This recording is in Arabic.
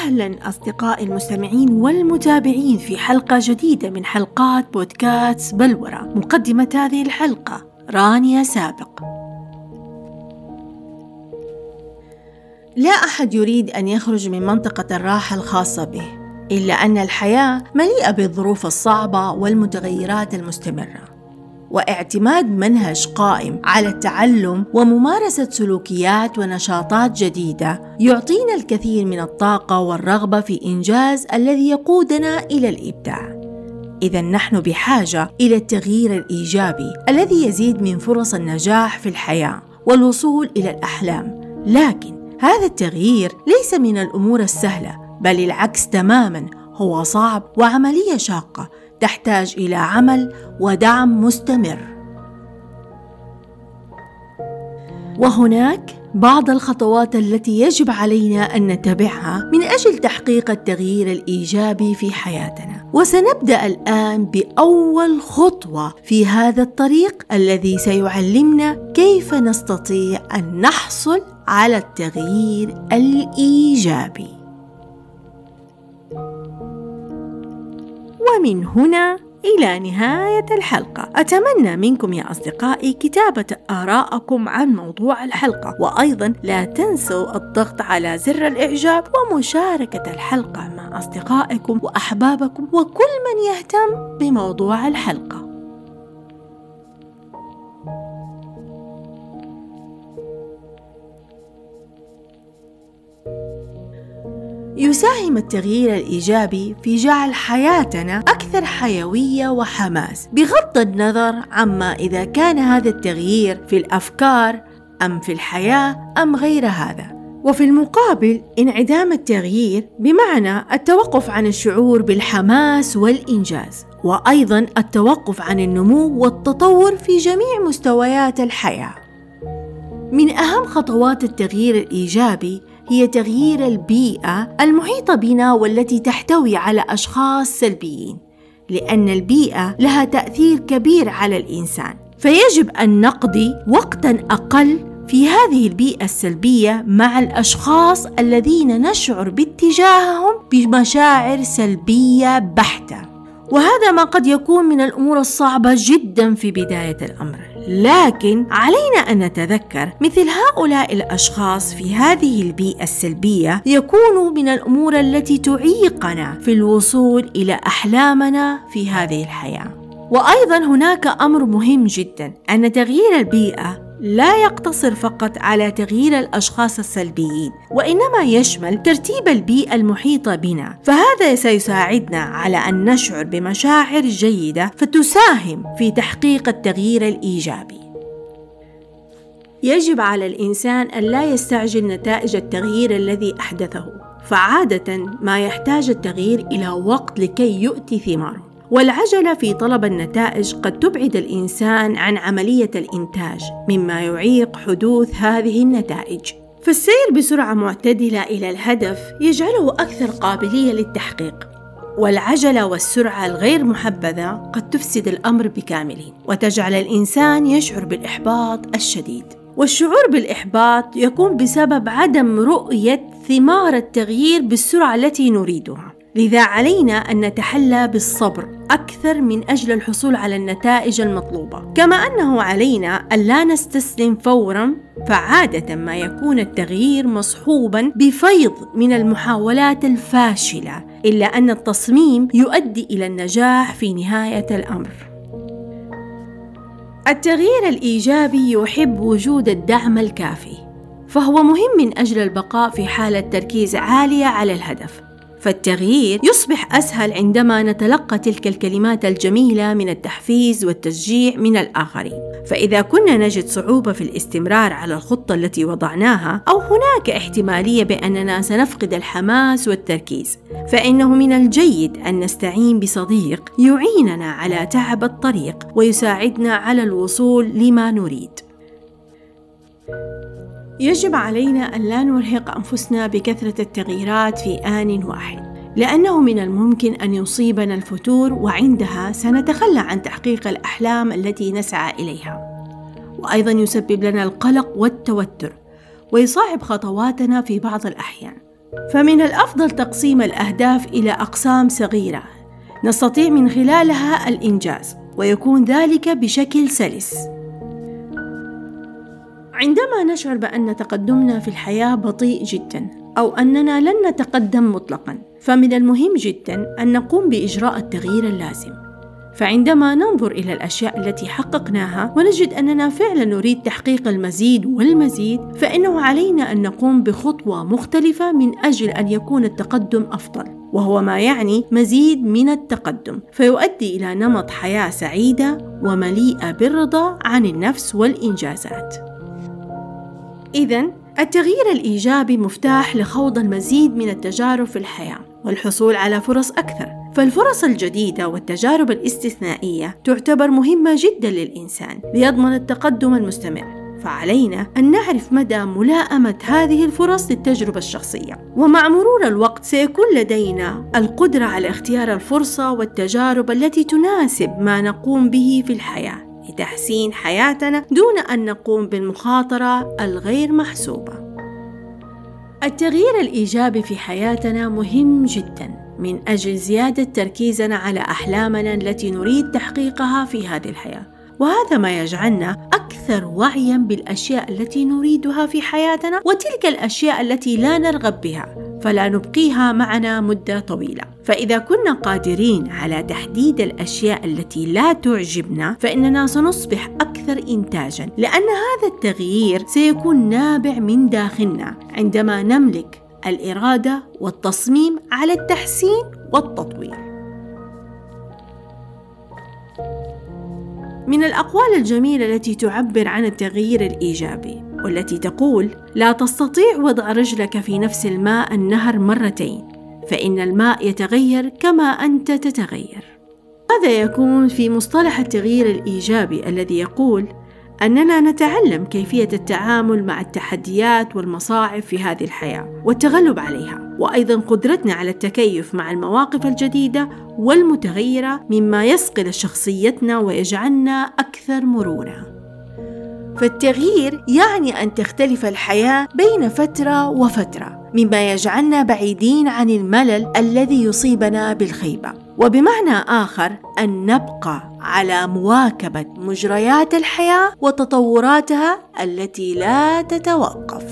وسهلا أصدقائي المستمعين والمتابعين في حلقة جديدة من حلقات بودكاست بلورة مقدمة هذه الحلقة رانيا سابق. لا أحد يريد أن يخرج من منطقة الراحة الخاصة به إلا أن الحياة مليئة بالظروف الصعبة والمتغيرات المستمرة. واعتماد منهج قائم على التعلم وممارسة سلوكيات ونشاطات جديدة يعطينا الكثير من الطاقة والرغبة في إنجاز الذي يقودنا إلى الإبداع. اذا نحن بحاجة إلى التغيير الإيجابي الذي يزيد من فرص النجاح في الحياة والوصول إلى الأحلام. لكن هذا التغيير ليس من الأمور السهلة بل العكس تماما هو صعب وعملية شاقة. تحتاج إلى عمل ودعم مستمر. وهناك بعض الخطوات التي يجب علينا أن نتبعها من أجل تحقيق التغيير الإيجابي في حياتنا. وسنبدأ الآن بأول خطوة في هذا الطريق الذي سيعلمنا كيف نستطيع أن نحصل على التغيير الإيجابي. ومن هنا إلى نهاية الحلقة. أتمنى منكم يا أصدقائي كتابة آراءكم عن موضوع الحلقة. وأيضا لا تنسوا الضغط على زر الإعجاب ومشاركة الحلقة مع أصدقائكم وأحبابكم. وكل من يهتم بموضوع الحلقة. يساهم التغيير الإيجابي في جعل حياتنا أكثر حيوية وحماس. بغض النظر عما إذا كان هذا التغيير في الأفكار أم في الحياة أم غير هذا. وفي المقابل انعدام التغيير بمعنى التوقف عن الشعور بالحماس والإنجاز وأيضا التوقف عن النمو والتطور في جميع مستويات الحياة. من أهم خطوات التغيير الإيجابي هي تغيير البيئة المحيطة بنا والتي تحتوي على أشخاص سلبيين، لأن البيئة لها تأثير كبير على الإنسان، فيجب أن نقضي وقتا أقل في هذه البيئة السلبية مع الأشخاص الذين نشعر باتجاههم بمشاعر سلبية بحتة. وهذا ما قد يكون من الأمور الصعبة جدا في بداية الأمر لكن علينا أن نتذكر مثل هؤلاء الأشخاص في هذه البيئة السلبية يكونوا من الأمور التي تعيقنا في الوصول إلى أحلامنا في هذه الحياة. وأيضا هناك أمر مهم جدا أن تغيير البيئة لا يقتصر فقط على تغيير الأشخاص السلبيين وإنما يشمل ترتيب البيئة المحيطة بنا. فهذا سيساعدنا على أن نشعر بمشاعر جيدة فتساهم في تحقيق التغيير الإيجابي. يجب على الإنسان أن لا يستعجل نتائج التغيير الذي أحدثه فعادة ما يحتاج التغيير إلى وقت لكي يؤتي ثماره. والعجلة في طلب النتائج قد تبعد الإنسان عن عملية الإنتاج مما يعيق حدوث هذه النتائج. فالسير بسرعة معتدلة إلى الهدف يجعله أكثر قابلية للتحقيق. والعجلة والسرعة الغير محبذة قد تفسد الأمر بكامله وتجعل الإنسان يشعر بالإحباط الشديد. والشعور بالإحباط يكون بسبب عدم رؤية ثمار التغيير بالسرعة التي نريدها. لذا علينا أن نتحلى بالصبر أكثر من أجل الحصول على النتائج المطلوبة. كما أنه علينا أن لا نستسلم فورا فعادة ما يكون التغيير مصحوبا بفيض من المحاولات الفاشلة إلا أن التصميم يؤدي إلى النجاح في نهاية الأمر. التغيير الإيجابي يحب وجود الدعم الكافي فهو مهم من أجل البقاء في حالة تركيز عالية على الهدف. فالتغيير يصبح أسهل عندما نتلقى تلك الكلمات الجميلة من التحفيز والتشجيع من الآخرين. فإذا كنا نجد صعوبة في الاستمرار على الخطة التي وضعناها أو هناك احتمالية بأننا سنفقد الحماس والتركيز فإنه من الجيد أن نستعين بصديق يعيننا على تعب الطريق ويساعدنا على الوصول لما نريد. يجب علينا أن لا نرهق أنفسنا بكثرة التغييرات في آن واحد لأنه من الممكن أن يصيبنا الفتور وعندها سنتخلى عن تحقيق الأحلام التي نسعى إليها. وأيضا يسبب لنا القلق والتوتر ويصعب خطواتنا في بعض الأحيان. فمن الأفضل تقسيم الأهداف إلى أقسام صغيرة نستطيع من خلالها الإنجاز ويكون ذلك بشكل سلس. عندما نشعر بأن تقدمنا في الحياة بطيء جدا أو أننا لن نتقدم مطلقا فمن المهم جدا أن نقوم بإجراء التغيير اللازم. فعندما ننظر إلى الأشياء التي حققناها ونجد أننا فعلا نريد تحقيق المزيد والمزيد فإنه علينا أن نقوم بخطوة مختلفة من أجل أن يكون التقدم أفضل وهو ما يعني مزيد من التقدم. فيؤدي إلى نمط حياة سعيدة ومليئة بالرضا عن النفس والإنجازات. إذا التغيير الإيجابي مفتاح لخوض المزيد من التجارب في الحياة والحصول على فرص أكثر. فالفرص الجديدة والتجارب الاستثنائية تعتبر مهمة جدا للإنسان ليضمن التقدم المستمر. فعلينا أن نعرف مدى ملائمة هذه الفرص للتجربة الشخصية. ومع مرور الوقت سيكون لدينا القدرة على اختيار الفرصة والتجارب التي تناسب ما نقوم به في الحياة. لتحسين حياتنا دون أن نقوم بالمخاطرة الغير محسوبة. التغيير الإيجابي في حياتنا مهم جدا من أجل زيادة تركيزنا على أحلامنا التي نريد تحقيقها في هذه الحياة. وهذا ما يجعلنا أكثر وعيا بالأشياء التي نريدها في حياتنا وتلك الأشياء التي لا نرغب بها فلا نبقيها معنا مدة طويلة. فإذا كنا قادرين على تحديد الأشياء التي لا تعجبنا فإننا سنصبح أكثر إنتاجا لأن هذا التغيير سيكون نابع من داخلنا عندما نملك الإرادة والتصميم على التحسين والتطوير. من الأقوال الجميلة التي تعبر عن التغيير الإيجابي والتي تقول لا تستطيع وضع رجلك في نفس الماء النهر مرتين فإن الماء يتغير كما أنت تتغير هذا يكون في مصطلح التغيير الإيجابي الذي يقول أننا نتعلم كيفية التعامل مع التحديات والمصاعب في هذه الحياة والتغلب عليها، وأيضا قدرتنا على التكيف مع المواقف الجديدة والمتغيرة مما يصقل شخصيتنا ويجعلنا أكثر مرونة. فالتغيير يعني أن تختلف الحياة بين فترة وفترة مما يجعلنا بعيدين عن الملل الذي يصيبنا بالخيبة. وبمعنى آخر أن نبقى على مواكبة مجريات الحياة وتطوراتها التي لا تتوقف.